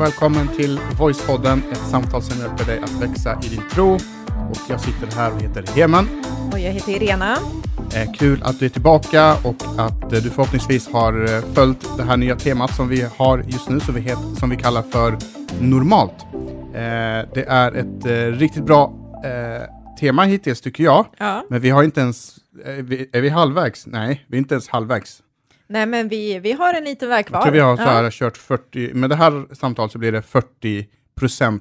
och välkommen till Voicepodden, ett samtal som hjälper dig att växa i din tro. Och jag sitter här och heter Heman. Och jag heter Irena. Eh, kul att du är tillbaka och att eh, du förhoppningsvis har eh, följt det här nya temat som vi har just nu, som vi, het, som vi kallar för normalt. Eh, det är ett eh, riktigt bra eh, tema hittills tycker jag, Ja. men vi har inte ens, är vi, är vi halvvägs? Nej, vi är inte ens halvvägs. Nej, men vi, vi har en liten väg kvar. Jag tror vi har så här ja. kört 40, med det här samtalet så blir det 40%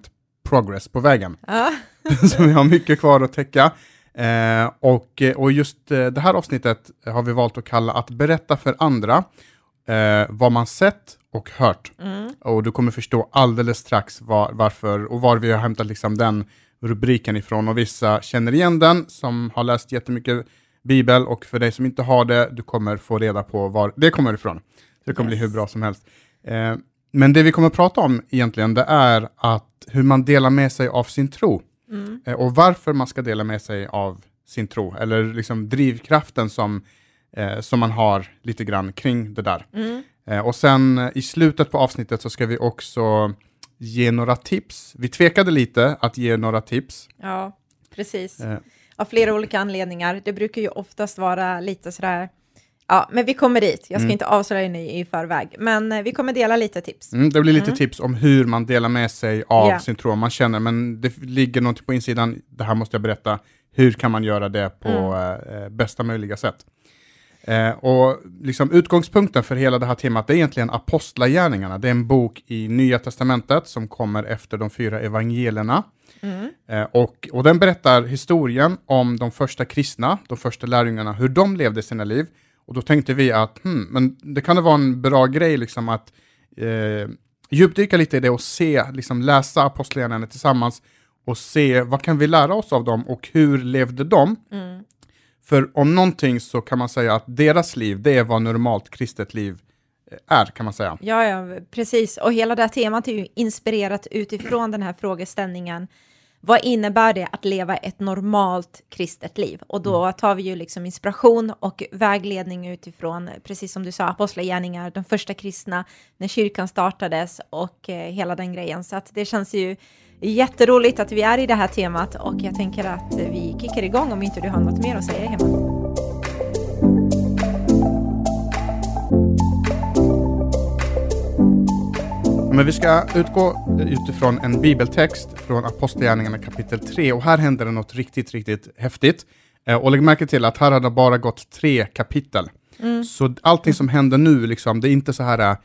progress på vägen. Ja. så vi har mycket kvar att täcka. Eh, och, och just eh, det här avsnittet har vi valt att kalla att berätta för andra eh, vad man sett och hört. Mm. Och du kommer förstå alldeles strax var, varför och var vi har hämtat liksom den rubriken ifrån. Och vissa känner igen den som har läst jättemycket bibel och för dig som inte har det, du kommer få reda på var det kommer ifrån. Så det kommer Yes. bli hur bra som helst. Eh, men det vi kommer att prata om egentligen, det är att hur man delar med sig av sin tro. Mm. Eh, och varför man ska dela med sig av sin tro, eller liksom drivkraften som, eh, som man har lite grann kring det där. Mm. Eh, och sen eh, i slutet på avsnittet så ska vi också ge några tips. Vi tvekade lite att ge några tips. ja, precis. Eh, Av flera olika anledningar. Det brukar ju oftast vara lite sådär... Ja, men vi kommer dit. Jag ska Mm. inte avslöja nu i förväg, men eh, vi kommer dela lite tips. Mm, det blir lite Mm. tips om hur man delar med sig av Ja. sin tro. Man känner, men det ligger något på insidan, det här måste jag berätta. Hur kan man göra det på Mm. eh, bästa möjliga sätt? Eh, och liksom utgångspunkten för hela det här temat är egentligen Apostlagärningarna. Det är en bok i Nya Testamentet som kommer efter de fyra evangelierna. Mm. Eh, och, och den berättar historien om de första kristna, de första lärjungarna, hur de levde sina liv. Och då tänkte vi att hmm, men det kan vara en bra grej liksom att eh, djupdyka lite i det och se, liksom läsa Apostlagärningarna tillsammans och se vad kan vi lära oss av dem och hur levde de? Mm. För om någonting så kan man säga att deras liv, det är vad normalt kristet liv eh, är, kan man säga. Ja, ja, precis. Och hela det här temat är ju inspirerat utifrån den här frågeställningen. Vad innebär det att leva ett normalt kristet liv? Och då tar vi ju liksom inspiration och vägledning utifrån, precis som du sa, apostlagärningar, de första kristna, när kyrkan startades och eh, hela den grejen. Så att det känns ju jätteroligt att vi är i det här temat och jag tänker att vi kickar igång om inte du har något mer att säga hemma. Men vi ska utgå utifrån en bibeltext från Apostlagärningarna kapitel 3 och här händer det något riktigt, riktigt häftigt. Eh, Och lägg märke till att här har det bara gått tre kapitel. Så allting som händer nu, liksom, det är inte så här eh,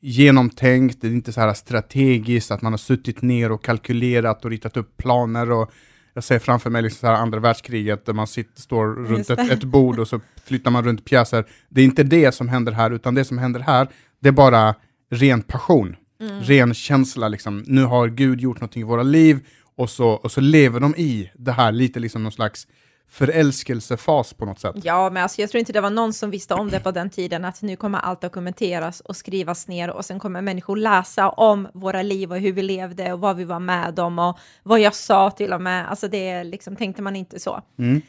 genomtänkt, det är inte så här strategiskt, att man har suttit ner och kalkylerat och ritat upp planer och jag ser framför mig liksom så här andra världskriget där man sitter, står runt ett, ett bord och så flyttar man runt pjäser. Det är inte det som händer här, utan det som händer här, det är bara ren passion, ren känsla. Liksom. Nu har Gud gjort någonting i våra liv och så, och så lever de i det här, lite liksom någon slags förälskelsefas på något sätt. Ja, men alltså, jag tror inte det var någon som visste om det på den tiden, att nu kommer allt dokumenteras och skrivas ner och sen kommer människor läsa om våra liv och hur vi levde och vad vi var med om och vad jag sa till och med. Alltså det liksom, tänkte man inte så. Mm.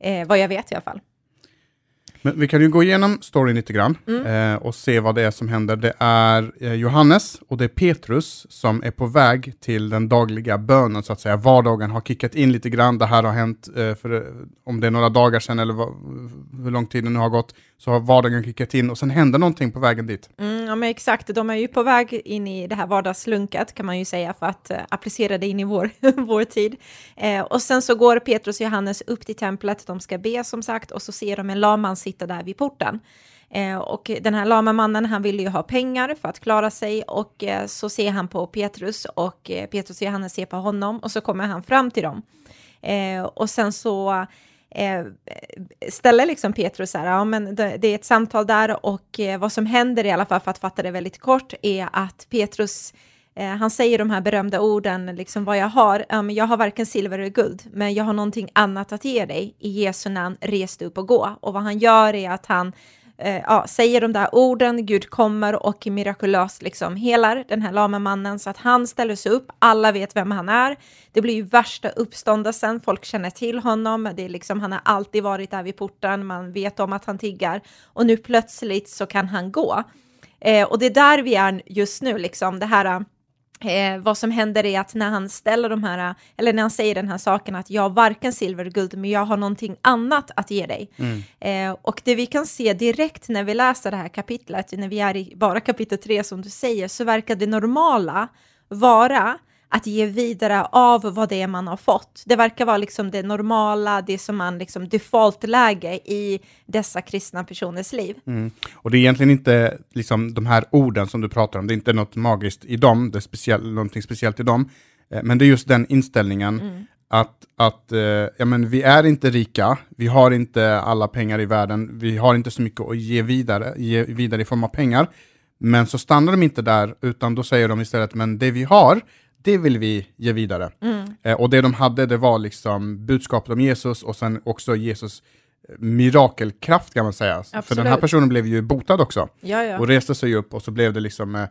Eh, vad jag vet i alla fall. Men vi kan ju gå igenom storyn lite grann eh, och se vad det är som händer. Det är eh, Johannes och det är Petrus som är på väg till den dagliga bönen, så att säga. Vardagen har kickat in lite grann. Det här har hänt eh, för eh, om det är några dagar sedan eller vad, hur lång tid det nu har gått, så har vardagen kickat in och sen händer någonting på vägen dit. Mm, ja, men exakt. De är ju på väg in i det här vardagslunket kan man ju säga för att eh, applicera det in i vår, vår tid. Eh, och sen så går Petrus och Johannes upp till templet. De ska be som sagt och så ser de en laman sitta där vid porten. Eh, och den här lama mannen, han ville ju ha pengar för att klara sig och eh, så ser han på Petrus och eh, Petrus och Johannes ser på honom och så kommer han fram till dem. Eh, och sen så eh, ställer liksom Petrus så här, ja men det, det är ett samtal där och eh, vad som händer i alla fall för att fatta det väldigt kort är att Petrus eh, han säger de här berömda orden, liksom vad jag har, ja, men jag har varken silver eller guld, men jag har någonting annat att ge dig. I Jesu namn, res dig upp och gå. Och vad han gör är att han eh, ja, säger de där orden, Gud kommer och mirakulöst liksom helar den här lama mannen så att han ställer sig upp, alla vet vem han är. Det blir ju värsta uppståndelsen, folk känner till honom, det är liksom, han har alltid varit där vid porten, man vet om att han tiggar. Och nu plötsligt så kan han gå. Eh, och det är där vi är just nu, liksom. Det här Eh, vad som händer är att när han ställer de här, eller när han säger den här saken att jag har varken silver och guld, men jag har någonting annat att ge dig. Mm. Eh, och det vi kan se direkt när vi läser det här kapitlet, när vi är i bara kapitel 3 som du säger, så verkar det normala vara att ge vidare av vad det är man har fått. Det verkar vara liksom det normala, det som man liksom defaultläge i dessa kristna personers liv. Mm. Och det är egentligen inte liksom de här orden som du pratar om, det är inte något magiskt i dem, det är speciell, någonting speciellt i dem, eh, men det är just den inställningen Mm. att, att eh, ja, men vi är inte rika, vi har inte alla pengar i världen, vi har inte så mycket att ge vidare, ge vidare i form av pengar, men så stannar de inte där, utan då säger de istället, men det vi har, det vill vi ge vidare. Mm. Eh, och det de hade, det var liksom budskapet om Jesus och sen också Jesus eh, mirakelkraft kan man säga. För Absolut. den här personen blev ju botad också Ja, ja. och reste sig upp och så blev det liksom eh,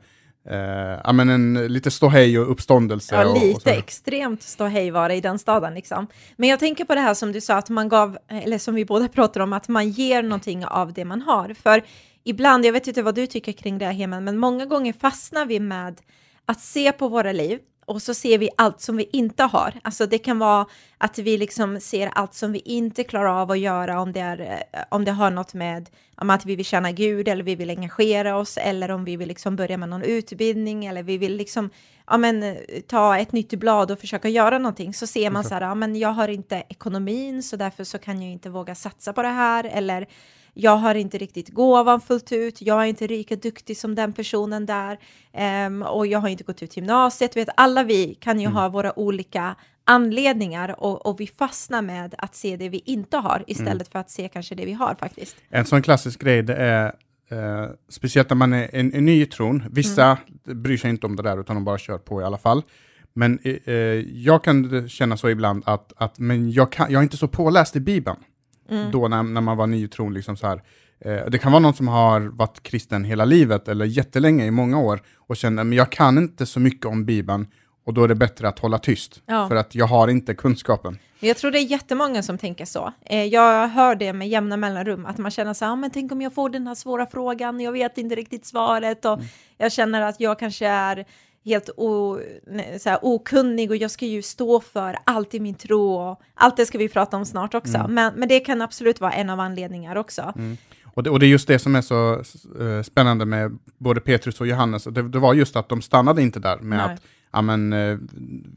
eh, ja, men en, lite ståhej och uppståndelse. Ja, och, och lite så. extremt ståhej var det i den staden liksom. Men jag tänker på det här som du sa, att man gav, eller som vi båda pratar om, att man ger någonting av det man har. För ibland, jag vet inte vad du tycker kring det här Heman, men många gånger fastnar vi med att se på våra liv och så ser vi allt som vi inte har. Alltså det kan vara att vi liksom ser allt som vi inte klarar av att göra om det, är, eh, om det har något med om att vi vill tjäna Gud eller vi vill engagera oss eller om vi vill liksom börja med någon utbildning eller vi vill liksom ja, men, eh, ta ett nytt blad och försöka göra någonting så ser man så här, ja, men jag har inte ekonomin så därför så kan jag inte våga satsa på det här eller jag har inte riktigt gåvan fullt ut, jag är inte lika duktig som den personen där ehm, och jag har inte gått ut gymnasiet. Vet, alla vi kan ju ha våra olika anledningar och, och vi fastnar med att se det vi inte har istället för att se kanske det vi har faktiskt. En sån klassisk grej det är, eh, speciellt när man är en, en ny i tron, vissa Mm. bryr sig inte om det där utan de bara kör på i alla fall. Men eh, jag kan känna så ibland att, att men jag, kan, jag är inte så påläst i Bibeln. Mm. Då när, när man var ny i tron, liksom så här. Eh, det kan vara någon som har varit kristen hela livet eller jättelänge i många år och känner men jag kan inte så mycket om Bibeln och då är det bättre att hålla tyst Ja. för att jag har inte kunskapen. Jag tror det är jättemånga som tänker så. Eh, Jag hör det med jämna mellanrum, att man känner så här, "Ah, men tänk om jag får den här svåra frågan, jag vet inte riktigt svaret och jag känner att jag kanske är helt o, så här, okunnig och jag ska ju stå för allt i min tro och allt det ska vi prata om snart också. Men, men det kan absolut vara en av anledningar också. Och det, och det är just det som är så eh, spännande med både Petrus och Johannes. Det, det var just att de stannade inte där med Nej. att ja, men, eh,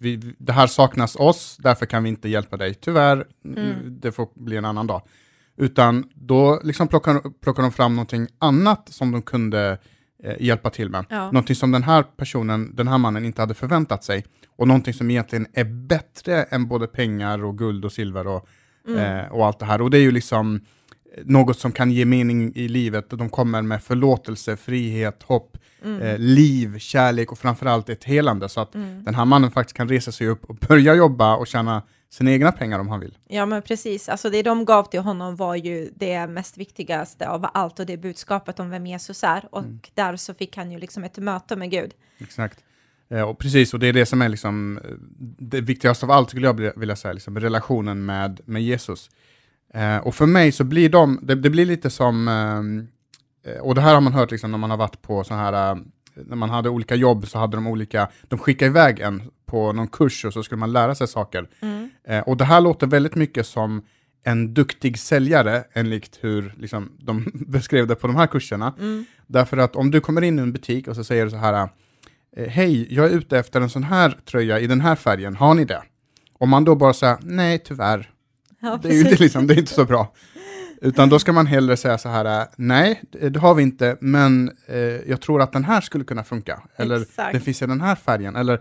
vi, det här saknas oss, därför kan vi inte hjälpa dig. Tyvärr, Mm. det får bli en annan dag. Utan då liksom plockar, plockar de fram någonting annat som de kunde hjälpa till med. Ja. Någonting som den här personen, den här mannen inte hade förväntat sig. Och någonting som egentligen är bättre än både pengar och guld och silver och, Mm. eh, och allt det här. Och det är ju liksom något som kan ge mening i livet. De kommer med förlåtelse, frihet, hopp, Mm. eh, liv, kärlek och framförallt ett helande. Så att Mm. den här mannen faktiskt kan resa sig upp och börja jobba och tjäna sina egna pengar om han vill. Ja, men precis. Alltså det de gav till honom var ju det mest viktigaste av allt och det budskapet om vem Jesus är. Och där så fick han ju liksom ett möte med Gud. Exakt. Eh, och precis, och det är det som är liksom eh, det viktigaste av allt, skulle jag vilja- säga, liksom, relationen med, med Jesus. Eh, och för mig så blir de, det, det blir lite som, eh, och det här har man hört liksom när man har varit på så här, eh, när man hade olika jobb så hade de olika, de skickade iväg en på någon kurs och så skulle man lära sig saker. Eh, och det här låter väldigt mycket som en duktig säljare, enligt hur liksom, de beskrev det på de här kurserna. Därför att om du kommer in i en butik och så säger du så här, eh, hej, jag är ute efter en sån här tröja i den här färgen, har ni det? Om man då bara säger, nej tyvärr, Ja, det är inte, liksom, det är inte så bra. Utan då ska man hellre säga så här, nej, det det har vi inte, men eh, jag tror att den här skulle kunna funka. Eller Exakt. den finns i den här färgen. Eller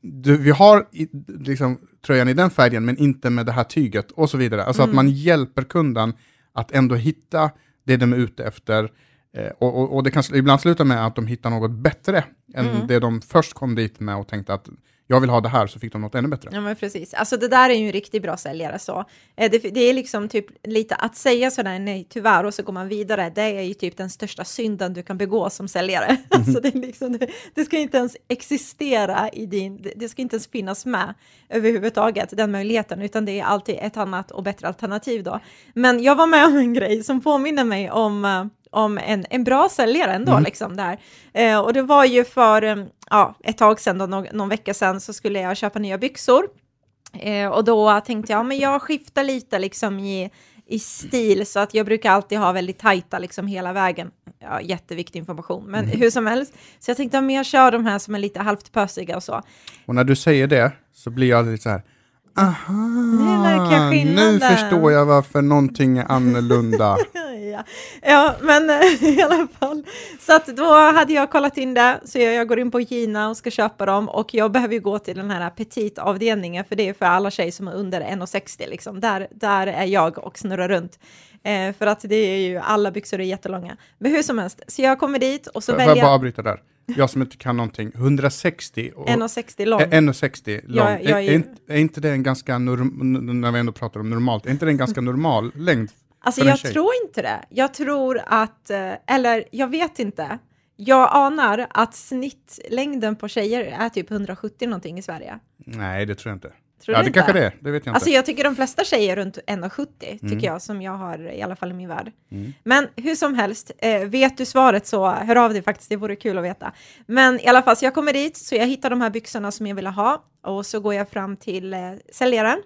du, vi har i, liksom, tröjan i den färgen, men inte med det här tyget och så vidare. Alltså att man hjälper kunden att ändå hitta det de är ute efter. Eh, och, och, och det kan ibland sluta med att de hittar något bättre än det de först kom dit med och tänkte att jag vill ha det här, så fick de något ännu bättre. Ja, men precis. Alltså det där är ju en riktigt bra säljare så. Eh, Det, det är liksom typ lite att säga sådär nej tyvärr och så går man vidare. Det är ju typ den största synden du kan begå som säljare. Alltså det, liksom, det, det ska inte ens existera i din, det- det ska inte ens finnas med överhuvudtaget, den möjligheten, utan det är alltid ett annat och bättre alternativ då. Men jag var med om en grej som påminner mig om eh, om en, en bra säljare ändå, liksom där. Eh, och det var ju för, eh, ja, ett tag sedan, då, någon, någon vecka sedan, så skulle jag köpa nya byxor. Eh, och då tänkte jag, men jag skiftar lite liksom i, i stil, så att jag brukar alltid ha väldigt tajta liksom hela vägen. Ja, jätteviktig information, men Mm. hur som helst. Så jag tänkte, ja, men jag kör de här som är lite halvt pösiga och så. Och när du säger det så blir jag lite så här, aha, Nu verkar nu skillnaden." förstår jag varför någonting är annorlunda. ja. ja, men eh, i alla fall. Så att då hade jag kollat in det, så jag, jag går in på Gina och ska köpa dem och jag behöver ju gå till den här petitavdelningen för det är för alla tjejer som är under 1,60 liksom. Där, där är jag och snurrar runt. Eh, för att det är ju, alla byxor är jättelånga. Men hur som helst, så jag kommer dit och så Får jag väljer bara jag avbryta där? Jag som inte kan någonting, 160 och 1,60 lång. Ä- 1,60 lång. Ja, jag är, är är, inte, är inte det en ganska, norm, när vi ändå pratar om normalt, är inte det en ganska normal längd? Alltså jag tjej. tror inte det. Jag tror att, eh, eller jag vet inte. Jag anar att snittlängden på tjejer är typ 170 någonting i Sverige. Nej, det tror jag inte. Tror ja, det inte? kanske det är, det vet jag Alltså inte. jag tycker de flesta tjejer är runt 1,70 tycker Mm. jag som jag har i alla fall i min värld. Mm. Men hur som helst, eh, vet du svaret så hör av dig faktiskt, det vore kul att veta. Men i alla fall, så jag kommer dit, så jag hittar de här byxorna som jag ville ha och så går jag fram till eh, säljaren.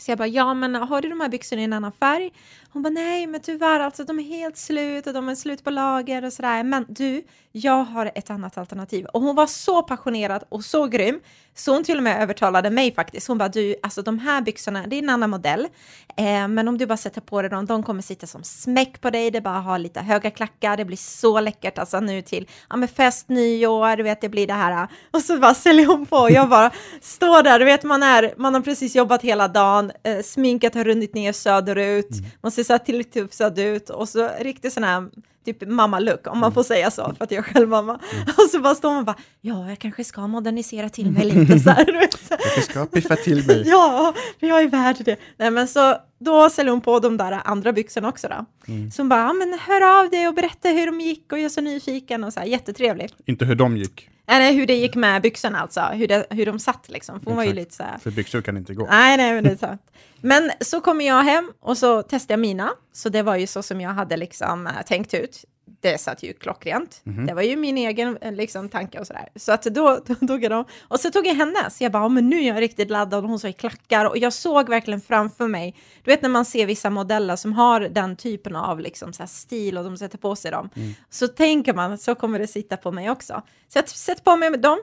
Så jag bara, ja men har du de här byxorna i en annan färg? Hon bara, nej men tyvärr, alltså de är helt slut och de är slut på lager och sådär. Men du, jag har ett annat alternativ. Och hon var så passionerad och så grym, så hon till och med övertalade mig faktiskt. Hon bara, du, alltså de här byxorna, det är en annan modell. Eh, men om du bara sätter på dig dem, de kommer sitta som smäck på dig. Det bara har lite höga klackar, det blir så läckert alltså nu till ja, men fest, nyår, du vet det blir det här. Och så bara säljer hon på och jag bara står där, du vet man är, man har precis jobbat hela dagen, eh, sminket har runnit ner söderut, man ser så här tilltufsad ut och så riktigt sån här typ mamma-look, om man får säga så, för att jag är själv mamma. Och så bara står man bara, ja, jag kanske ska modernisera till mig lite så här. Jag ska piffa till mig. Ja, för jag är värd det. Nej, men så då säljer hon på de där andra byxorna också då. Så hon bara, ja, men hör av dig och berätta hur de gick och jag är så nyfiken och så här, jättetrevlig. Inte hur de gick, Eller hur det gick med byxorna alltså, hur, det, hur de satt liksom. För hon var ju lite så här, för byxor kan inte gå. Nej, nej, men det är sant. Men så kommer jag hem och så testar jag mina. Så det var ju så som jag hade liksom eh, tänkt ut. Det satt ju klockrent. Det var ju min egen eh, liksom, tanke och sådär. Så att då, då tog jag dem. Och så tog jag hennes. Jag bara, men nu är jag riktigt laddad. Och hon så i klackar. Och jag såg verkligen framför mig. Du vet när man ser vissa modeller som har den typen av liksom, så stil och de sätter på sig dem. Så tänker man så kommer det sitta på mig också. Så jag sätter på mig dem.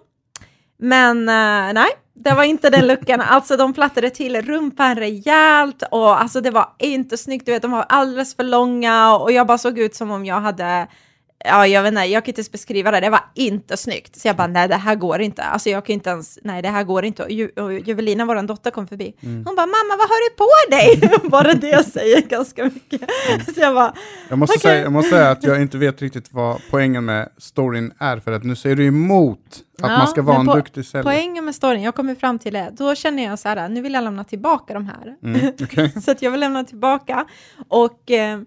Men uh, nej, det var inte den luckan. Alltså de plattade till rumpan rejält och alltså det var inte snyggt. Du vet, de var alldeles för långa och jag bara såg ut som om jag hade Ja, jag vet inte, jag kan inte ens beskriva det. Det var inte snyggt. Så jag bara, nej, det här går inte. Alltså, jag kan inte ens, nej, det här går inte. Och, Ju, och Juvelina, vår dotter, kom förbi. Hon bara, mamma, vad har du på dig? Bara det jag säger ganska mycket. Så jag bara, Jag måste, Okej. säga, jag måste säga att jag inte vet riktigt vad poängen med storyn är, för att nu säger du emot att Ja, man ska vara en på- duktig säljare. poängen med storyn, jag kommer fram till det, då känner jag så här, nu vill jag lämna tillbaka de här. Mm, okej. så att jag vill lämna tillbaka. Och, eh,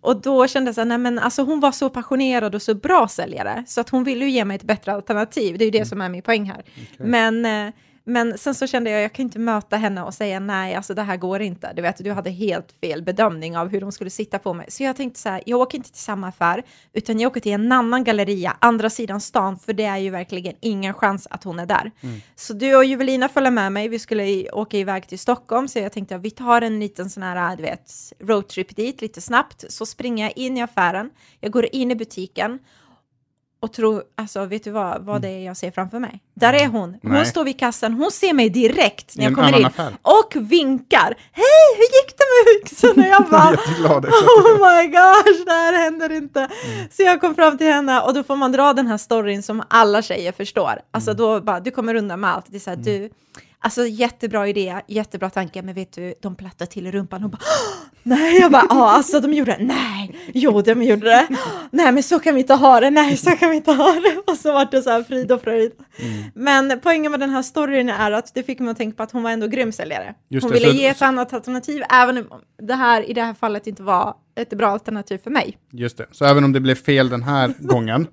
och då kände jag så här, nej men alltså hon var så passionerad och så bra säljare, så att hon ville ju ge mig ett bättre alternativ. Det är ju det som är min poäng här. Men, eh, men sen så kände jag, jag kan inte möta henne och säga nej, alltså det här går inte. Du vet, du hade helt fel bedömning av hur de skulle sitta på mig. Så jag tänkte så här, jag åker inte till samma affär, utan jag åker till en annan galleria, andra sidan stan, för det är ju verkligen ingen chans att hon är där. Så du och Juvelina följer med mig, vi skulle åka iväg till Stockholm, så jag tänkte att vi tar en liten sån här, du vet, roadtrip dit lite snabbt, så springer jag in i affären, jag går in i butiken, och tror, alltså vet du vad, vad det är jag ser framför mig? Där är hon. Hon Nej. står vid kassan, hon ser mig direkt när jag kommer in affär. och vinkar. Hej, hur gick det med byxorna? Jag bara, oh my gosh, det här händer inte. Så jag kom fram till henne och då får man dra den här storyn som alla tjejer förstår. Alltså då bara, du kommer undan med allt. Det är så här, du, alltså jättebra idé, jättebra tanke, men vet du, de plattade till rumpan och bara, "Åh, nej, jag bara, ja, alltså de gjorde det, nej, jo, de gjorde det, nej, men så kan vi inte ha det, nej, så kan vi inte ha det. Och så vart det så här frid och fröjd. Men poängen med den här storyn är att det fick mig att tänka på att hon var ändå grym säljare. Just hon det, ville så- ge ett annat alternativ, även om det här i det här fallet inte var ett bra alternativ för mig. Just det, så även om det blev fel den här gången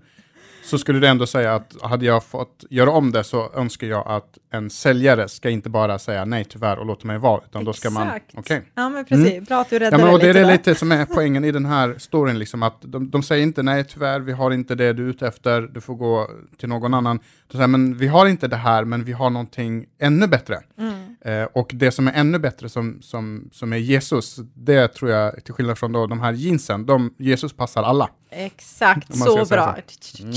så skulle du ändå säga att hade jag fått göra om det så önskar jag att en säljare ska inte bara säga nej tyvärr och låta mig vara, utan då ska man... Exakt. Okej. Ja, men precis. Bra att du Ja, räddade men, och det är lite det där. lite som är poängen i den här storyn, liksom, att de, de säger inte nej tyvärr, vi har inte det du är ute efter, du får gå till någon annan. De säger, men vi har inte det här, men vi har någonting ännu bättre. Mm. Eh, och det som är ännu bättre, som, som, som är Jesus, det tror jag, till skillnad från då, de här jeansen, de, Jesus passar alla. Exakt, så bra. Mm.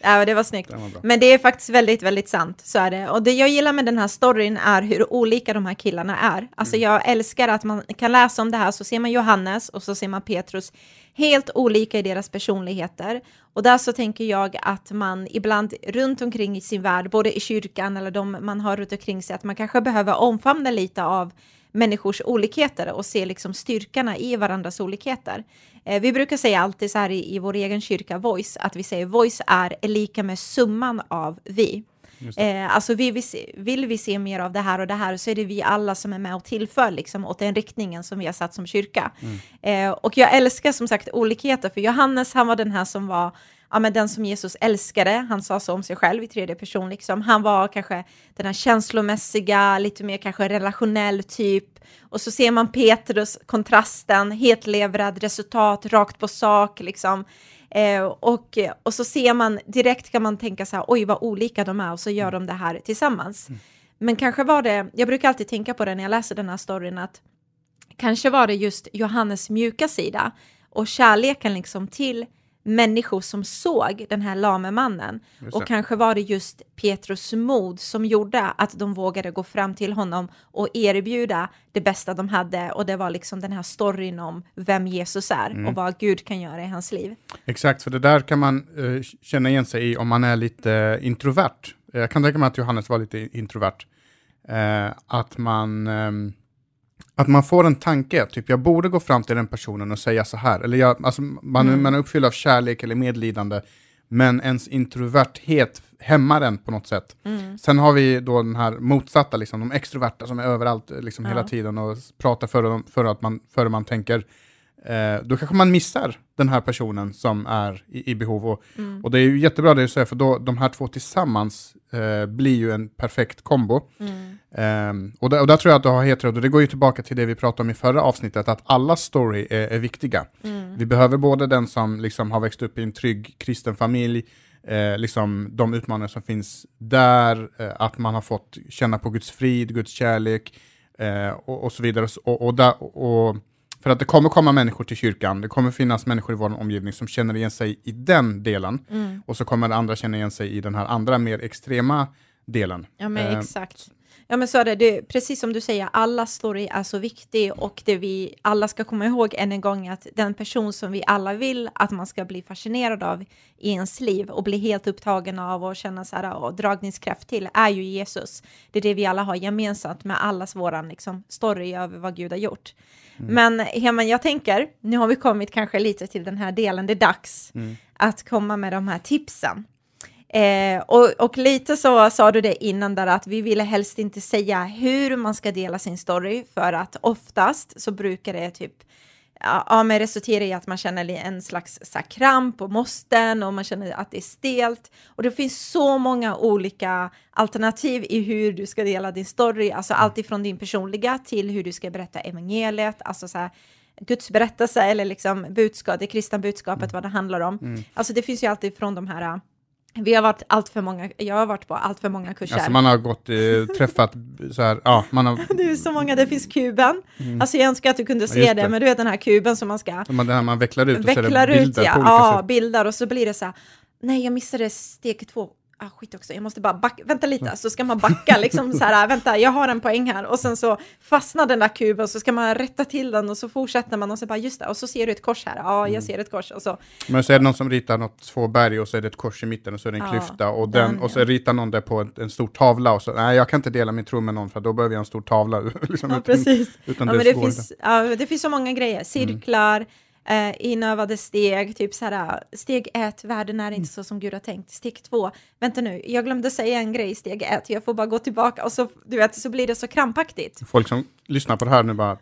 Ja, det var snyggt. Var. Men det är faktiskt väldigt, väldigt sant. Så är det. Och det jag gillar med den här storyn är hur olika de här killarna är. Alltså Mm. jag älskar att man kan läsa om det här, så ser man Johannes och så ser man Petrus. Helt olika i deras personligheter. Och där så tänker jag att man ibland runt omkring i sin värld, både i kyrkan eller de man har runt omkring sig, att man kanske behöver omfamna lite av människors olikheter och se liksom styrkorna i varandras olikheter. Eh, vi brukar säga alltid så här i, i vår egen kyrka, voice, att vi säger voice är lika med summan av vi. Eh, alltså vill vi, se, vill vi se mer av det här och det här så är det vi alla som är med och tillför liksom, åt den riktningen som vi har satt som kyrka. Eh, och jag älskar som sagt olikheter, för Johannes han var den här som var ja, men den som Jesus älskade, han sa så om sig själv i tredje person, liksom. han var kanske den här känslomässiga, lite mer kanske relationell typ. Och så ser man Petrus, kontrasten, hetlevrad, resultat, rakt på sak, liksom. Eh, och, och så ser man, direkt kan man tänka så här, oj vad olika de är, och så gör de det här tillsammans. Men kanske var det, jag brukar alltid tänka på det när jag läser den här storyn, att kanske var det just Johannes mjuka sida och kärleken liksom till människor som såg den här lame mannen. Och kanske var det just Petrus mod som gjorde att de vågade gå fram till honom och erbjuda det bästa de hade. Och det var liksom den här storyn om vem Jesus är Mm. och vad Gud kan göra i hans liv. Exakt, för det där kan man eh, känna igen sig i om man är lite introvert. Jag kan tänka mig att Johannes var lite introvert. Eh, att, man, ehm, att man får en tanke, typ jag borde gå fram till den personen och säga så här. Eller jag, alltså, man, Mm. man är uppfylld av kärlek eller medlidande, men ens introverthet hämmar en på något sätt. Mm. Sen har vi då den här motsatta, liksom, de extroverta som är överallt liksom, Ja. hela tiden och pratar före, före, att man, före man tänker. Eh, då kanske man missar den här personen som är i, i behov. Och, Mm. och det är ju jättebra det du säger, för då, de här två tillsammans eh, blir ju en perfekt kombo. Mm. Ehm, och, där, och där tror jag att du har helt rätt, och det går ju tillbaka till det vi pratade om i förra avsnittet, att alla story är, är viktiga. Mm. Vi behöver både den som liksom har växt upp i en trygg kristen familj, eh, liksom de utmaningar som finns där, eh, att man har fått känna på Guds frid, Guds kärlek eh, och, och så vidare. Och, och, där, och, för att det kommer komma människor till kyrkan, det kommer finnas människor i vår omgivning som känner igen sig i den delen, Mm. och så kommer andra känna igen sig i den här andra mer extrema delen. Ja, men Eh, exakt. Ja, men så är det. det. Precis som du säger, alla story är så viktig och det vi alla ska komma ihåg än en gång är att den person som vi alla vill att man ska bli fascinerad av i ens liv och bli helt upptagen av och känna så här, och dragningskraft till är ju Jesus. Det är det vi alla har gemensamt med allas våran liksom, story över vad Gud har gjort. Men Heman, jag tänker, nu har vi kommit kanske lite till den här delen, det är dags att komma med de här tipsen. Eh, och, och lite så sa du det innan där att vi ville helst inte säga hur man ska dela sin story för att oftast så brukar det typ ja, men resultera i att man känner en slags kramp och måsten och man känner att det är stelt. Och det finns så många olika alternativ i hur du ska dela din story, alltså allt ifrån din personliga till hur du ska berätta evangeliet, alltså så här, Guds berättelse eller liksom budskap, det kristna budskapet, vad det handlar om. Alltså det finns ju alltid från de här vi har varit allt för många, jag har varit på allt för många kurser. Alltså man har gått, eh, träffat så här, ja, man har, det är så många, det finns kuben. Alltså jag önskar att du kunde se just det, det. men du vet den här kuben som man ska man, det här man vecklar ut och så är vecklar det ut, bilder ja, på olika ja sätt. bilder och så blir det så här, nej jag missade steg två, ah, skit också, jag måste bara backa, vänta lite, så ska man backa liksom så här, vänta, jag har en poäng här och sen så fastnar den där kuben så ska man rätta till den och så fortsätter man och så bara just det, och så ser du ett kors här, ja Mm. jag ser ett kors och så, Men så är det någon som ritar något, två berg och så är det ett kors i mitten och så är det en Ja, klyfta och, den, den, och så ritar någon det på en, en stor tavla och så, nej jag kan inte dela min tro med någon för då behöver jag en stor tavla. liksom, ja utan- precis. Utan Ja, det, men det, finns, ja, det finns så många grejer. Cirklar, Mm. Eh, inövade steg, typ så här, steg ett, världen är Mm. inte så som Gud har tänkt. Steg två, vänta nu, jag glömde säga en grej steg ett, jag får bara gå tillbaka och så, du vet, så blir det så krampaktigt. Folk som lyssnar på det här nu bara,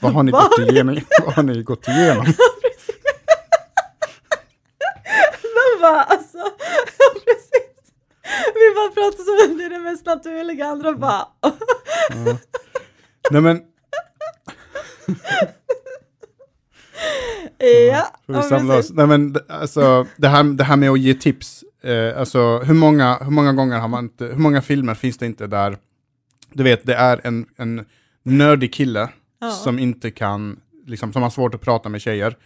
vad har ni, gått, igenom? vad har ni gått igenom? bara, alltså, precis. Vi bara pratar som om det är det mest naturliga, andra bara... Ja. Nej men, ja, ja, samla oss. Nej men, alltså, det här, det här med att ge tips, eh, alltså hur många, hur många gånger har man inte, hur många filmer finns det inte där, du vet, det är en, en nördig kille Ja. som inte kan, liksom, som har svårt att prata med tjejer.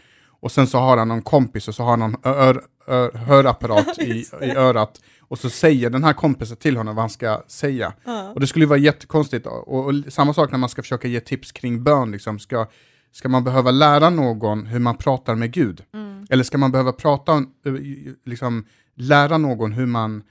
Och sen så har han någon kompis och så har han någon ör, ör, hörapparat i, i örat. Och så säger den här kompisen till honom vad han ska säga. Och det skulle ju vara jättekonstigt. Och, och, och samma sak när man ska försöka ge tips kring bön. Liksom. Ska, ska man behöva lära någon hur man pratar med Gud? Mm. Eller ska man behöva prata, eh, liksom, lära någon hur man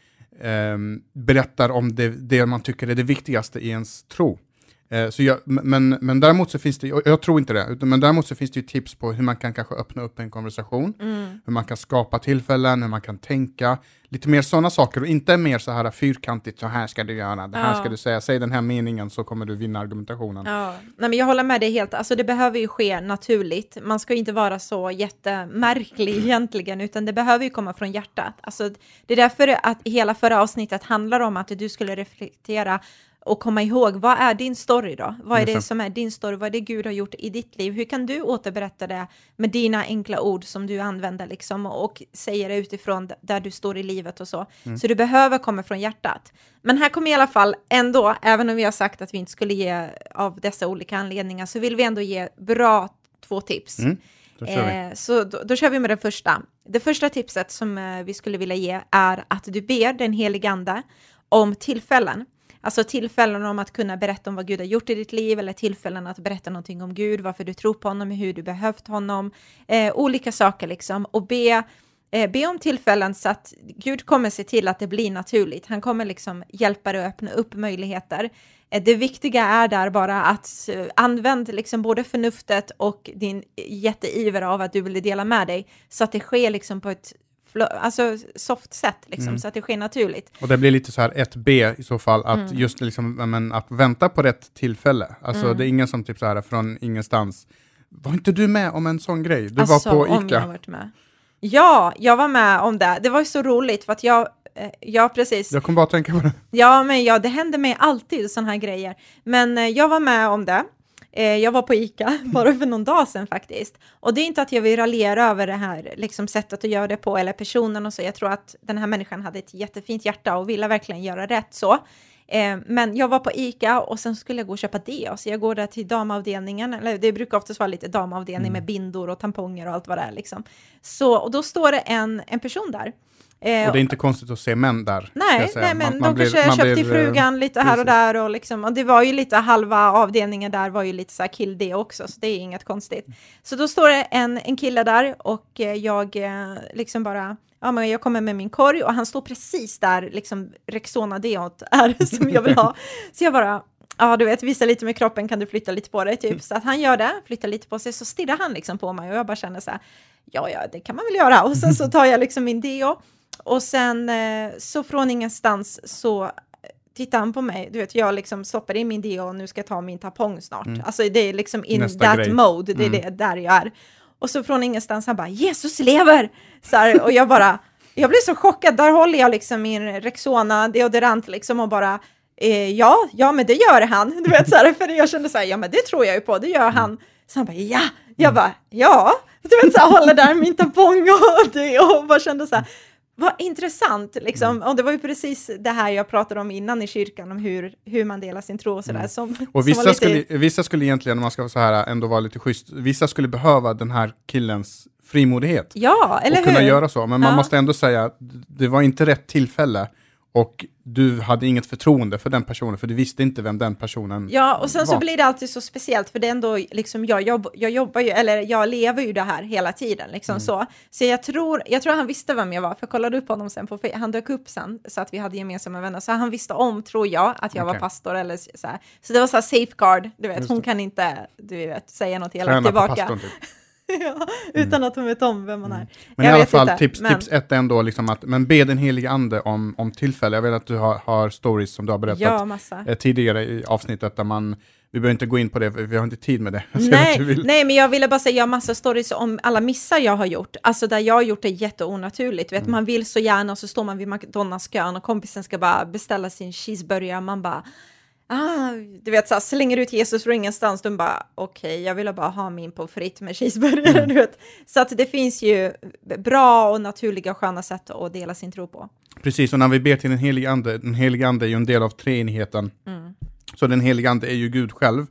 ehm, berättar om det, det man tycker är det viktigaste i ens tro? Eh, så jag, men, men däremot så finns det, jag tror inte det, men däremot så finns det ju tips på hur man kan kanske öppna upp en konversation, Mm. hur man kan skapa tillfällen, hur man kan tänka, lite mer sådana saker och inte mer så här fyrkantigt, så här ska du göra, det här Ja. ska du säga, säg den här meningen så kommer du vinna argumentationen. Ja, nej, men jag håller med dig helt. Alltså det behöver ju ske naturligt. Man ska ju inte vara så jättemärklig egentligen, utan det behöver ju komma från hjärtat. Alltså, det är därför att hela förra avsnittet handlar om att du skulle reflektera och komma ihåg, vad är din story då? Vad är det som är din story? Vad är det Gud har gjort i ditt liv? Hur kan du återberätta det med dina enkla ord som du använder liksom och säger det utifrån där du står i livet och så. Så du behöver komma från hjärtat. Men här kommer i alla fall ändå, även om vi har sagt att vi inte skulle ge av dessa olika anledningar, så vill vi ändå ge bra två tips. Mm, då. Eh, så då, då kör vi med det första. Det första tipset som eh, vi skulle vilja ge är att du ber den helige ande om tillfällen. Alltså tillfällen om att kunna berätta om vad Gud har gjort i ditt liv eller tillfällen att berätta någonting om Gud, varför du tror på honom, hur du behövt honom, eh, olika saker liksom. Och be, eh, be om tillfällen så att Gud kommer se till att det blir naturligt. Han kommer liksom hjälpa dig att öppna upp möjligheter. Eh, Det viktiga är där bara att eh, använd liksom både förnuftet och din jätteiver av att du vill dela med dig så att det sker liksom på ett alltså soft sätt, liksom, Mm. så att det sker naturligt. Och det blir lite så här 1B i så fall, att Mm. just liksom, men, att vänta på rätt tillfälle. Alltså Mm. det är ingen som typ så här från ingenstans, var inte du med om en sån grej? Du alltså, var på om jag ICA. varit med. Ja, jag var med om det. Det var ju så roligt för att jag, eh, ja precis. Jag kom bara att tänka på det. Ja, men ja, det händer mig alltid sådana här grejer. Men eh, jag var med om det. Eh, jag var på ICA bara för någon dag sedan faktiskt. Och det är inte att jag vill raljera över det här liksom, sättet att göra det på eller personen och så. Jag tror att den här människan hade ett jättefint hjärta och ville verkligen göra rätt så. Eh, men jag var på ICA och sen skulle jag gå och köpa deo, så jag går där till damavdelningen, eller det brukar oftast vara lite damavdelning med bindor och tamponger och allt vad det är liksom. Så, och då står det en, en person där. Eh, Och det är inte konstigt att se män där. Nej, nej men Man- man de blir- kanske man köpte blir, till frugan lite här och där och liksom, och det var ju lite halva avdelningen där var ju lite så här kill det också, så det är inget konstigt. Så då står det en, en kille där och eh, jag eh, liksom bara, ja men jag kommer med min korg och han står precis där liksom Rexona deot är som jag vill ha. Så jag bara, ja du vet, visa lite med kroppen, kan du flytta lite på dig typ. Så att han gör det, flyttar lite på sig, så stirrar han liksom på mig och jag bara känner så här, ja ja, det kan man väl göra. Och sen så tar jag liksom min deo och sen eh, så från ingenstans så eh, tittar han på mig, du vet jag liksom stoppar in min deo och nu ska jag ta min tampong snart. Alltså det är liksom in Nästa that grej. mode, det är Mm. det där jag är. Och så från ingenstans han bara Jesus lever! Så här, och jag bara, jag blir så chockad, där håller jag liksom min Rexona deodorant liksom och bara eh, ja, ja men det gör han. Du vet så här, för jag kände så här, ja men det tror jag ju på, det gör han. Så han bara ja, jag bara ja, du vet så här, håller där min tampong och det och bara kände så här, vad intressant liksom. Och det var ju precis det här jag pratade om innan i kyrkan, om hur, hur man delar sin tro och sådär. Som Och vissa, lite- skulle, vissa skulle egentligen, om man ska vara så här, ändå vara lite schysst, vissa skulle behöva den här killens frimodighet. Ja, eller och kunna hur? göra så. Men man Ja. måste ändå säga det var inte rätt tillfälle och du hade inget förtroende för den personen, för du visste inte vem den personen Ja, och sen så var. blir det alltid så speciellt, för det är ändå liksom, jag, jobb, jag jobbar ju, eller jag lever ju det här hela tiden, liksom Mm. så. Så jag tror, jag tror han visste vem jag var, för jag kollade upp honom sen på, han dök upp sen, så att vi hade gemensamma vänner, så han visste om, tror jag, att jag var Okej. pastor eller så här. Så det var så här safeguard, du vet, hon kan inte, du vet, säga något elakt tillbaka. pastorn typ. ja, utan att hon vet om vem man är. Men Jag i alla fall, inte, tips, men- tips ett är ändå liksom att, men be den helige ande om, om tillfälle. Jag vet att du har, har stories som du har berättat Ja, eh, tidigare i avsnittet där man, vi behöver inte gå in på det, för vi har inte tid med det. Nej, nej, men jag ville bara säga, jag har massa stories om alla missar jag har gjort. Alltså där jag har gjort det jätteonaturligt. Mm. Vet, Man vill så gärna och så står man vid McDonalds kön och kompisen ska bara beställa sin cheeseburgare. Man bara, ah, du vet, så här, slänger ut Jesus från ingenstans. De bara, okej, jag ville bara ha min pommes frites med cheeseburgare. Mm. Du vet. Så att det finns ju bra och naturliga och sköna sätt att dela sin tro på. Precis, och när vi ber till den helige ande, den helige ande är ju en del av treenigheten. Mm. Så den helige ande är ju Gud själv.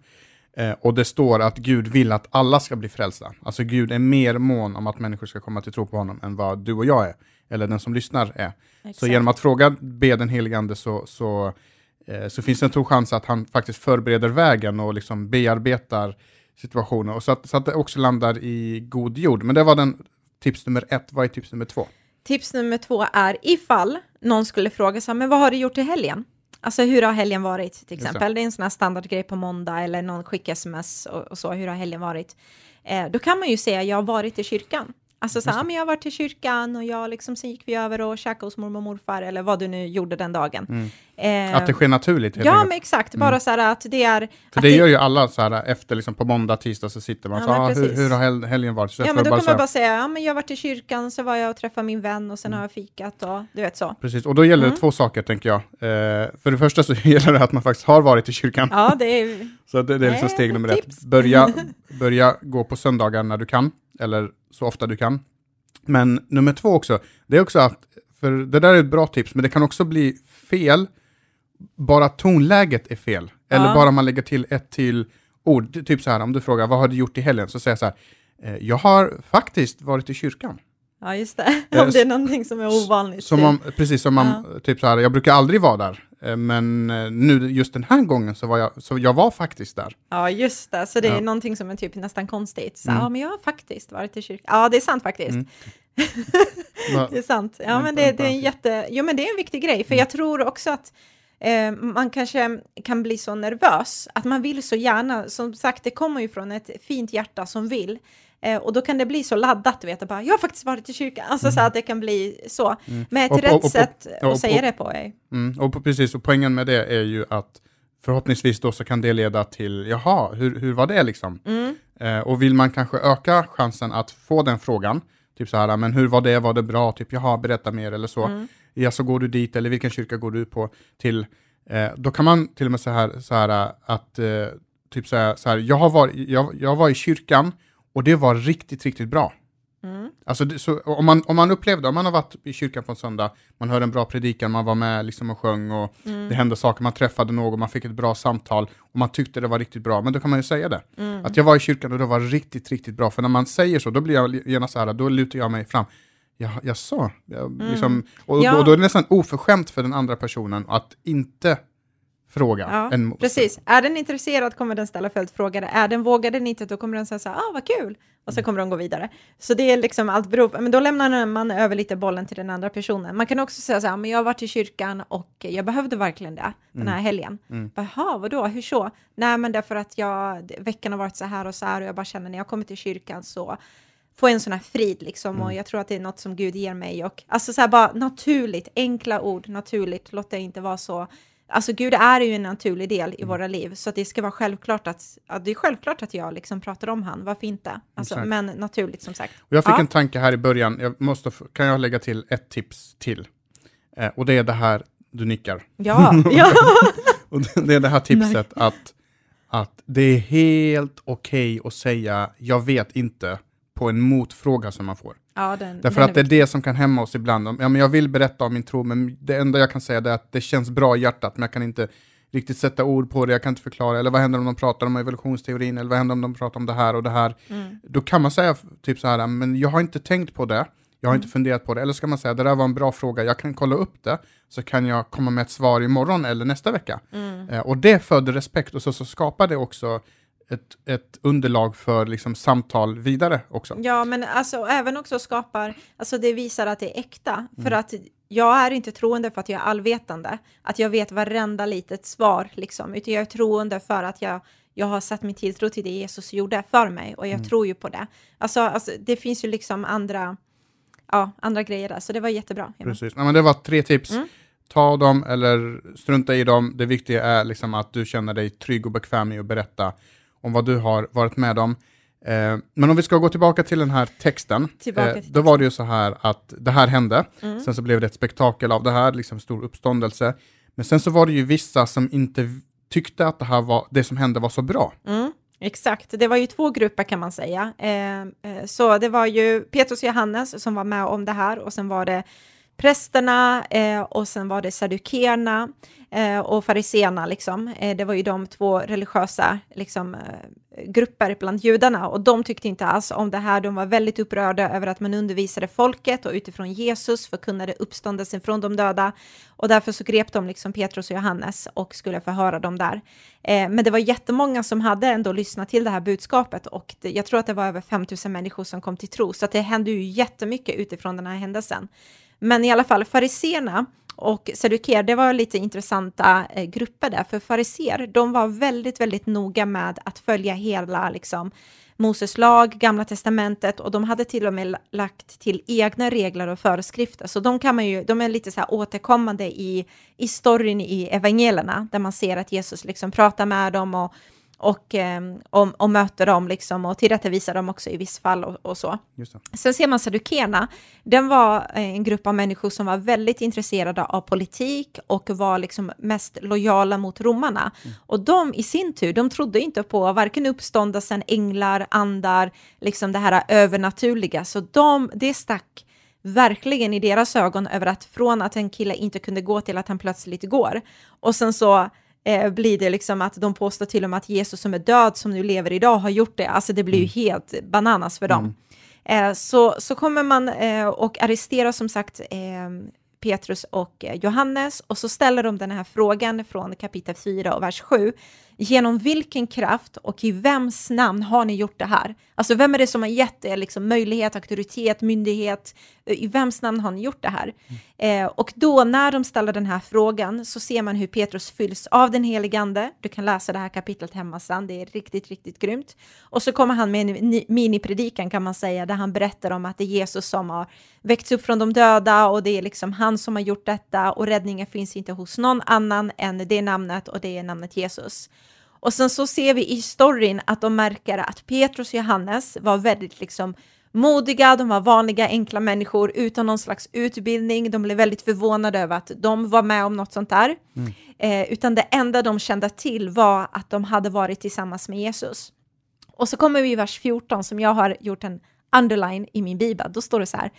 Eh, och det står att Gud vill att alla ska bli frälsta. Alltså Gud är mer mån om att människor ska komma till tro på honom än vad du och jag är, eller den som lyssnar är. Så Exakt. genom att fråga, be den helige ande så, så, så finns det en stor chans att han faktiskt förbereder vägen och liksom bearbetar situationen. Och så, att, så att det också landar i god jord. Men det var den tips nummer ett. Vad är tips nummer två? Tips nummer två är ifall någon skulle fråga sig, men vad har du gjort i helgen? Alltså hur har helgen varit till exempel? Det är en sån här standardgrej på måndag eller någon skickar sms och, och så, hur har helgen varit? Eh, då kan man ju säga, jag har varit i kyrkan. Alltså så här, det. "Ja, men jag varit i kyrkan och jag liksom, sen gick vi över och käkade hos mormor och morfar eller vad du nu gjorde den dagen. Mm. Eh, Att det sker naturligt Ja, men exakt, bara så här att det är... För att det gör ju alla så här efter liksom på måndag, tisdag så sitter man Ja, så ah, hur, hur har hel- helgen varit? Så Ja, men då kan man bara säga, ja men jag varit i kyrkan, så var jag och träffade min vän och sen har jag fikat och du vet så. Precis, och då gäller Mm. det två saker tänker jag. Eh, för det första så gäller det att man faktiskt har varit i kyrkan. Ja, det är... Så det, det är liksom steg nummer ett. Börja, börja gå på söndagar när du kan, eller så ofta du kan. Men nummer två också, det är också att, för det där är ett bra tips, men det kan också bli fel, bara tonläget är fel. Eller Ja. bara man lägger till ett till ord. Typ så här, om du frågar vad har du gjort i helgen? Så säger jag så här, eh, jag har faktiskt varit i kyrkan. Ja, just det. Om det är någonting som är ovanligt. Som typ. om, precis som om, typ så här, jag brukar aldrig vara där, eh, men eh, nu just den här gången så var jag, så jag var faktiskt där. Ja, just det. Så det är Ja. någonting som är typ nästan konstigt. Så, Mm. Ja, men jag har faktiskt varit i kyrkan. Ja, det är sant faktiskt. Mm. Det är sant. Ja, Men det, det är en jätte... Jo, men det är en viktig grej. För Mm. jag tror också att eh, man kanske kan bli så nervös. Att man vill så gärna. Som sagt, det kommer ju från ett fint hjärta som vill. Eh, och då kan det bli så laddat, du vet. att Bara, jag har faktiskt varit i kyrkan. Alltså så att det kan bli så. Men ett Mm. Och- rätt och- och- sätt att säga det på är... Mm, och precis, och poängen med det är ju att förhoppningsvis då så kan det leda till, jaha, hur, hur var det liksom? Mm. Eh, och vill man kanske öka chansen att få den frågan, typ så här, men hur var det, var det bra, typ jaha, berätta mer eller så. Mm. Ja, så går du dit, eller vilken kyrka går du på till? Eh, då kan man till och med så här, så här att, eh, typ så här, så här jag, har varit, jag, jag var i kyrkan och det var riktigt, riktigt bra. Mm. Alltså, det, så, om, man, om man upplevde, om man har varit i kyrkan på en söndag, man hörde en bra predikan, man var med liksom och sjöng och Mm. det hände saker, man träffade någon, man fick ett bra samtal och man tyckte det var riktigt bra, men då kan man ju säga det. Mm. Att jag var i kyrkan och det var riktigt, riktigt bra, för när man säger så, då blir jag gärna så här, då lutar jag mig fram. Ja, jag sa, jag, liksom, och, Mm. Ja. då, då är det nästan oförskämt för den andra personen att inte fråga. Ja, en, precis. Är den intresserad kommer den ställa följdfrågor. Är den vågar den inte, då kommer den säga så här, ah, vad kul, och så kommer de gå vidare. Så det är liksom allt beror på, men då lämnar man över lite bollen till den andra personen. Man kan också säga så här, men jag har varit i kyrkan och jag behövde verkligen det den här helgen. Mm. Jaha, vadå, hur så? Nej, men därför att jag, veckan har varit så här och så här och jag bara känner när jag kommer till kyrkan så får en sån här frid liksom och jag tror att det är något som Gud ger mig och alltså så här bara naturligt, enkla ord, naturligt, låt det inte vara så Alltså Gud är ju en naturlig del i våra liv, så att det ska vara självklart att, att det är självklart att jag liksom pratar om han, varför inte? Alltså, men naturligt som sagt. Och jag fick Ja. en tanke här i början, jag måste, kan jag lägga till ett tips till? Eh, och det är det här, du nickar. Ja, ja. Och det- är det här tipset att, att det är helt okej att säga jag vet inte på en motfråga som man får. Ja den, Därför den att det är det som kan hämma oss ibland. Ja, men jag vill berätta om min tro, men det enda jag kan säga är att det känns bra i hjärtat, men jag kan inte riktigt sätta ord på det, jag kan inte förklara, eller vad händer om de pratar om evolutionsteorin, eller vad händer om de pratar om det här och det här. Mm. Då kan man säga typ så här, men jag har inte tänkt på det, jag har Mm. inte funderat på det, eller ska man säga, det där var en bra fråga, jag kan kolla upp det, så kan jag komma med ett svar imorgon eller nästa vecka. Mm. Eh, och det föder respekt, och så, så skapar det också ett, ett underlag för liksom, samtal vidare också. Ja, men alltså även också skapar, alltså det visar att det är äkta. För Mm. att jag är inte troende för att jag är allvetande, att jag vet varenda litet svar liksom, utan jag är troende för att jag, jag har satt min tilltro till det Jesus gjorde för mig och jag Mm. tror ju på det. Alltså, alltså det finns ju liksom andra, ja, andra grejer där, så det var jättebra. Precis. Ja, men det var tre tips. Mm. ta dem eller strunta i dem. Det viktiga är liksom att du känner dig trygg och bekväm i att berätta om vad du har varit med om. Eh, men om vi ska gå tillbaka till den här texten, eh, till då texten. var det ju så här att det här hände, Mm. sen så blev det ett spektakel av det här, liksom stor uppståndelse. Men sen så var det ju vissa som inte tyckte att det här var, det som hände var så bra. Mm, exakt, det var ju två grupper kan man säga. Eh, eh, så det var ju Petrus och Johannes som var med om det här och sen var det prästerna eh, och sen var det sadukerna eh, och fariseerna. Liksom. Eh, det var ju de två religiösa liksom, eh, grupper bland judarna och de tyckte inte alls om det här. De var väldigt upprörda över att man undervisade folket och utifrån Jesus förkunnade uppståndelsen från de döda och därför så grep de liksom Petrus och Johannes och skulle förhöra dem där. Eh, men det var jättemånga som hade ändå lyssnat till det här budskapet och det, jag tror att det var över 5000 människor som kom till tro, så att det hände ju jättemycket utifrån den här händelsen. Men i alla fall fariseerna och saduker, det var lite intressanta eh, grupper där, för fariser, de var väldigt, väldigt noga med att följa hela liksom, Moses lag, Gamla Testamentet och de hade till och med lagt till egna regler och föreskrifter. Så de, kan man ju, de är lite så här återkommande i, i storyn i evangelierna, där man ser att Jesus liksom pratar med dem och, och, eh, och, och möter dem liksom, och tillrättavisar dem också i viss fall och, och så. Sen ser man sadukerna, den var eh, en grupp av människor som var väldigt intresserade av politik och var liksom mest lojala mot romarna. Och de i sin tur, de trodde inte på varken uppståndelsen, änglar, andar, liksom det här övernaturliga. Så de, det stack verkligen i deras ögon över att från att en kille inte kunde gå till att han plötsligt går. Och sen så eh, blir det liksom att de påstår till och med att Jesus som är död, som nu lever idag, har gjort det. Alltså det blir ju helt bananas för dem. Eh, så, så kommer man eh, och arresterar som sagt eh, Petrus och eh, Johannes och så ställer de den här frågan från kapitel 4 och vers 7. Genom vilken kraft och i vems namn har ni gjort det här? Alltså vem är det som har gett er liksom möjlighet, auktoritet, myndighet? I vems namn har ni gjort det här? Eh, och då när de ställer den här frågan så ser man hur Petrus fylls av den helige ande. Du kan läsa det här kapitlet hemma sen, det är riktigt, riktigt grymt. Och så kommer han med en minipredikan kan man säga, där han berättar om att det är Jesus som har väckts upp från de döda och det är liksom han som har gjort detta och räddningen finns inte hos någon annan än det namnet och det är namnet Jesus. Och sen så ser vi i storyn att de märker att Petrus och Johannes var väldigt liksom modiga, de var vanliga enkla människor utan någon slags utbildning. De blev väldigt förvånade över att de var med om något sånt där. Eh, utan det enda de kände till var att de hade varit tillsammans med Jesus. Och så kommer vi i vers 14 som jag har gjort en underline i min bibel. Då står det så här.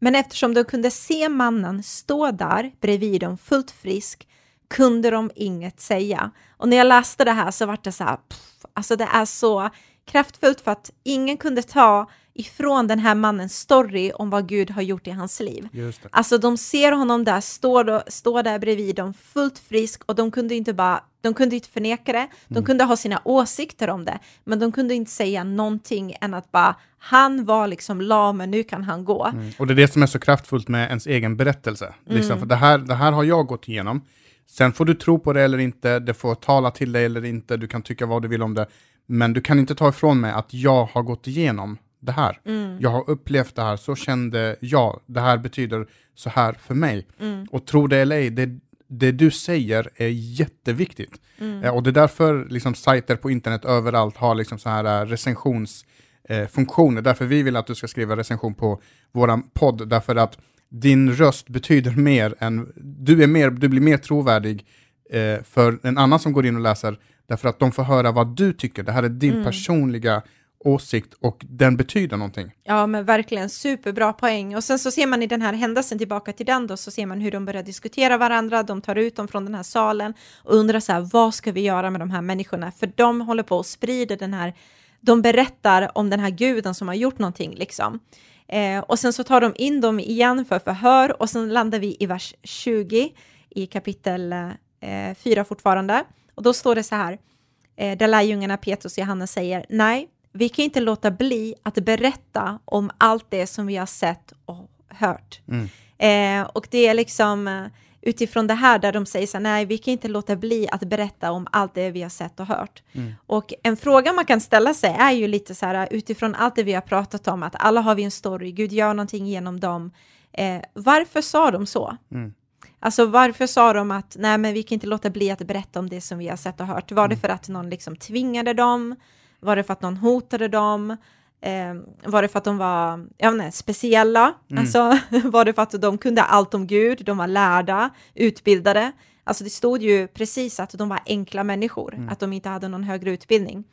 Men eftersom de kunde se mannen stå där bredvid dem fullt frisk kunde de inget säga. Och när jag läste det här så var det så här, pff, alltså det är så kraftfullt för att ingen kunde ta ifrån den här mannens story om vad Gud har gjort i hans liv. Alltså de ser honom där, står, står där bredvid dem fullt frisk och de kunde inte bara, de kunde inte förneka det, de kunde ha sina åsikter om det, men de kunde inte säga någonting än att bara, han var liksom lam, men nu kan han gå. Mm. Och det är det som är så kraftfullt med ens egen berättelse. Liksom, Mm. för det, här, det här har jag gått igenom. Sen får du tro på det eller inte, det får tala till dig eller inte, du kan tycka vad du vill om det. Men du kan inte ta ifrån mig att jag har gått igenom det här. Mm. Jag har upplevt det här, så kände jag, det här betyder så här för mig. Mm. Och tro det eller ej, det, det du säger är jätteviktigt. Eh, och det är därför liksom, sajter på internet överallt har liksom, så här eh, recensionsfunktioner. Därför vi vill att du ska skriva recension på våran podd, därför att din röst betyder mer än, du, är mer, du blir mer trovärdig eh, för en annan som går in och läser, därför att de får höra vad du tycker. Det här är din personliga åsikt och den betyder någonting. Ja, men verkligen superbra poäng. Och sen så ser man i den här händelsen, tillbaka till den då, så ser man hur de börjar diskutera varandra, de tar ut dem från den här salen och undrar så här, vad ska vi göra med de här människorna? För de håller på och sprider den här, de berättar om den här guden som har gjort någonting liksom. Eh, och sen så tar de in dem igen för förhör och sen landar vi i vers 20 i kapitel eh, 4 fortfarande. Och då står det så här, eh, där lärjungarna Petrus och Johannes säger, nej, vi kan inte låta bli att berätta om allt det som vi har sett och hört. Eh, och det är liksom eh, utifrån det här där de säger så här, nej, vi kan inte låta bli att berätta om allt det vi har sett och hört. Och en fråga man kan ställa sig är ju lite så här, utifrån allt det vi har pratat om, att alla har vi en story, Gud gör någonting genom dem. Eh, varför sa de så? Alltså varför sa de att nej men vi kan inte låta bli att berätta om det som vi har sett och hört? Var det för att någon liksom tvingade dem? Var det för att någon hotade dem? Eh, var det för att de var vet inte, speciella? Mm. Alltså var det för att de kunde allt om Gud? De var lärda, utbildade? Alltså det stod ju precis att de var enkla människor, Mm. att de inte hade någon högre utbildning.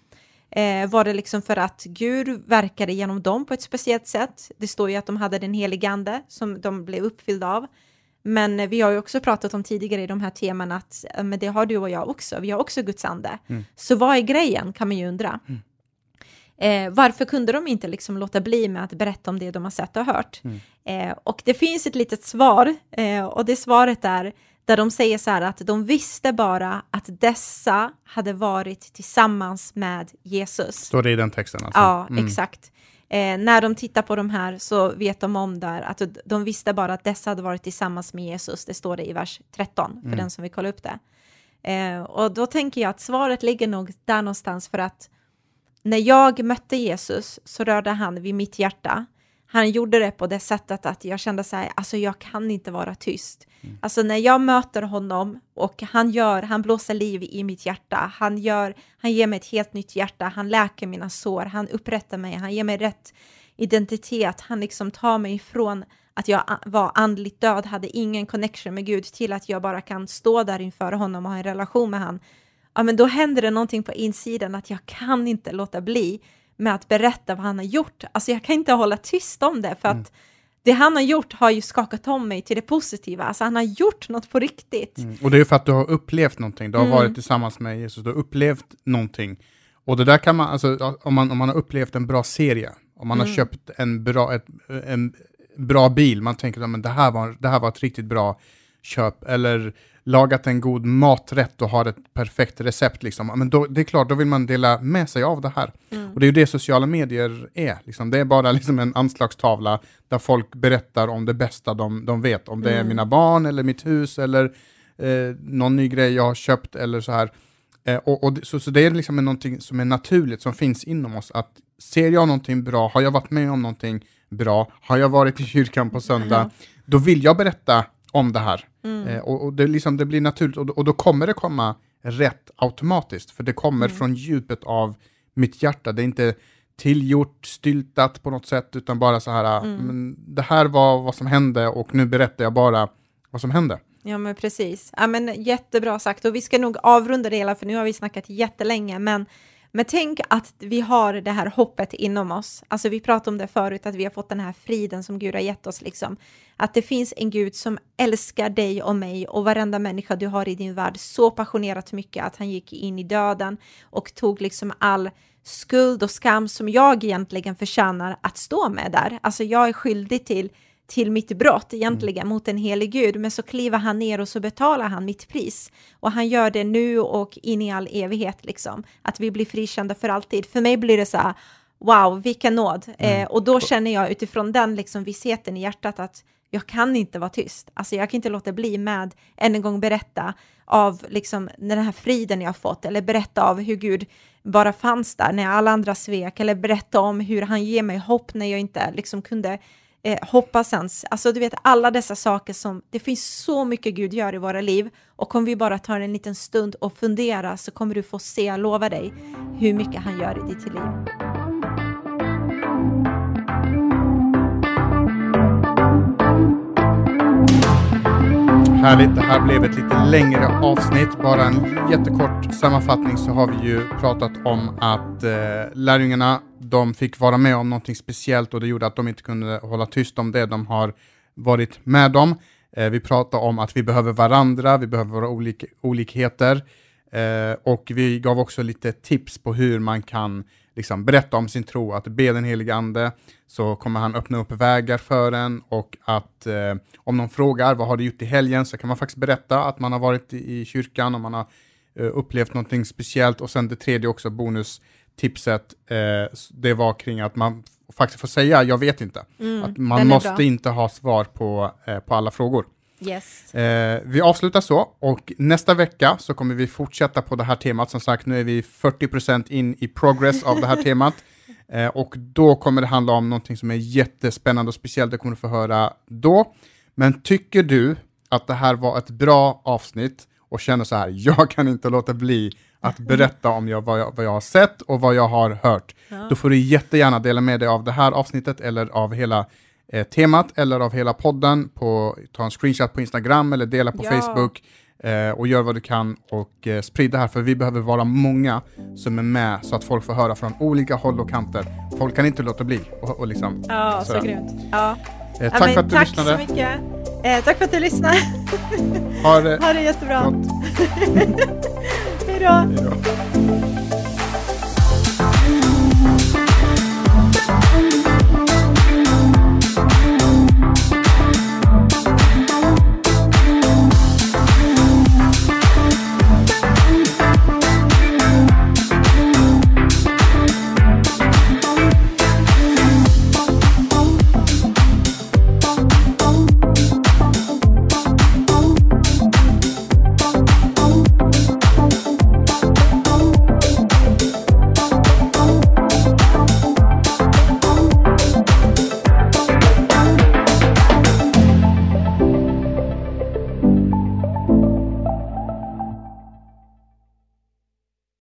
Eh, var det liksom för att Gud verkade genom dem på ett speciellt sätt? Det står ju att de hade den helige ande som de blev uppfyllda av. Men vi har ju också pratat om tidigare i de här teman att men det har du och jag också, vi har också Guds ande. Mm. Så vad är grejen kan man ju undra. Eh, varför kunde de inte liksom låta bli med att berätta om det de har sett och hört? Mm. Eh, och det finns ett litet svar eh, och det svaret är där de säger så här att de visste bara att dessa hade varit tillsammans med Jesus. Står det i den texten alltså? Ja, Mm. exakt. Eh, när de tittar på de här så vet de om där att de visste bara att dessa hade varit tillsammans med Jesus. Det står det i vers 13 för Mm. den som vill kolla upp det. Eh, och då tänker jag att svaret ligger nog där någonstans för att när jag mötte Jesus så rörde han vid mitt hjärta. Han gjorde det på det sättet att jag kände så här, alltså jag kan inte vara tyst. Alltså när jag möter honom och han gör, han blåser liv i mitt hjärta, han gör, han ger mig ett helt nytt hjärta, han läker mina sår, han upprättar mig, han ger mig rätt identitet, han liksom tar mig ifrån att jag var andligt död, hade ingen connection med Gud till att jag bara kan stå där inför honom och ha en relation med han. Ja, men då händer det någonting på insidan att jag kan inte låta bli med att berätta vad han har gjort. Alltså jag kan inte hålla tyst om det för att det han har gjort har ju skakat om mig till det positiva. Alltså han har gjort något på riktigt. Mm. Och det är för att du har upplevt någonting, du har Mm. varit tillsammans med Jesus, du har upplevt någonting. Och det där kan man, alltså om man, om man har upplevt en bra serie, om man Mm. har köpt en bra, ett, en bra bil, man tänker att det, här var, det här var ett riktigt bra köp, eller lagat en god maträtt och har ett perfekt recept, liksom. Men då, det är klart, då vill man dela med sig av det här. Mm. Och det är ju det sociala medier är, liksom. det är bara liksom en anslagstavla där folk berättar om det bästa de, de vet, om det är Mm. mina barn eller mitt hus eller eh, någon ny grej jag har köpt eller så här. Eh, och, och, så, så det är liksom någonting som är naturligt, som finns inom oss, att ser jag någonting bra, har jag varit med om någonting bra, har jag varit i kyrkan på söndag, då vill jag berätta om det här. Mm. Eh, och och det, liksom, det blir naturligt, och, då- och då kommer det komma rätt automatiskt, för det kommer Mm. från djupet av mitt hjärta, det är inte tillgjort, styltat på något sätt, utan bara så här, Mm. men det här var vad som hände och nu berättar jag bara vad som hände. Ja, men precis. Ja, men jättebra sagt. Och vi ska nog avrunda det hela, för nu har vi snackat jättelänge. Men, men tänk att vi har det här hoppet inom oss. Alltså, vi pratade om det förut, att vi har fått den här friden som Gud har gett oss. Liksom. Att det finns en Gud som älskar dig och mig och varenda människa du har i din värld så passionerat mycket att han gick in i döden och tog liksom all skuld och skam som jag egentligen förtjänar att stå med där. Alltså, jag är skyldig till till mitt brott egentligen mot en helig Gud, men så kliver han ner och så betalar han mitt pris. Och han gör det nu och in i all evighet, liksom. Att vi blir frikända för alltid. För mig blir det så här, wow, vilken nåd. Eh, och då känner jag utifrån den liksom vissheten i hjärtat att jag kan inte vara tyst. Alltså jag kan inte låta bli med än en gång berätta av liksom den här friden jag har fått eller berätta av hur Gud bara fanns där när alla andra svek eller berätta om hur han ger mig hopp när jag inte liksom kunde eh, hoppas ens. Alltså du vet alla dessa saker som, det finns så mycket Gud gör i våra liv och om vi bara tar en liten stund och funderar så kommer du få se, jag lovar dig, hur mycket han gör i ditt liv. Härligt, det här blev ett lite längre avsnitt. Bara en jättekort sammanfattning så har vi ju pratat om att eh, lärjungarna, de fick vara med om någonting speciellt och det gjorde att de inte kunde hålla tyst om det de har varit med om. Eh, vi pratade om att vi behöver varandra, vi behöver våra olik olikheter. Eh, och vi gav också lite tips på hur man kan liksom, berätta om sin tro, att be den helige ande så kommer han öppna upp vägar för en och att eh, om någon frågar vad har du gjort i helgen? så kan man faktiskt berätta att man har varit i, i kyrkan och man har eh, upplevt någonting speciellt. Och sen det tredje också bonus bonustipset eh, det var kring att man faktiskt får säga jag vet inte. Mm, att man måste bra. inte ha svar på, eh, på alla frågor. Yes. Eh, vi avslutar så och nästa vecka så kommer vi fortsätta på det här temat. Som sagt, nu är vi 40% in i progress av det här temat. Eh, och då kommer det handla om någonting som är jättespännande och speciellt. Det kommer du få höra då. Men tycker du att det här var ett bra avsnitt och känner så här, jag kan inte låta bli att berätta om jag, vad, jag, vad jag har sett och vad jag har hört, Ja. då får du jättegärna dela med dig av det här avsnittet eller av hela eh, temat eller av hela podden. På, ta en screenshot på Instagram eller dela på Ja. Facebook eh, och gör vad du kan och eh, sprid det här för vi behöver vara många som är med så att folk får höra från olika håll och kanter. Folk kan inte låta bli. Och, och liksom, Ja, så Sådär. grymt. Ja. Eh, Ja, tack men för att du tack lyssnade. så mycket. Eh, tack för att du lyssnade. Ha det Ha det jättebra. Hej då.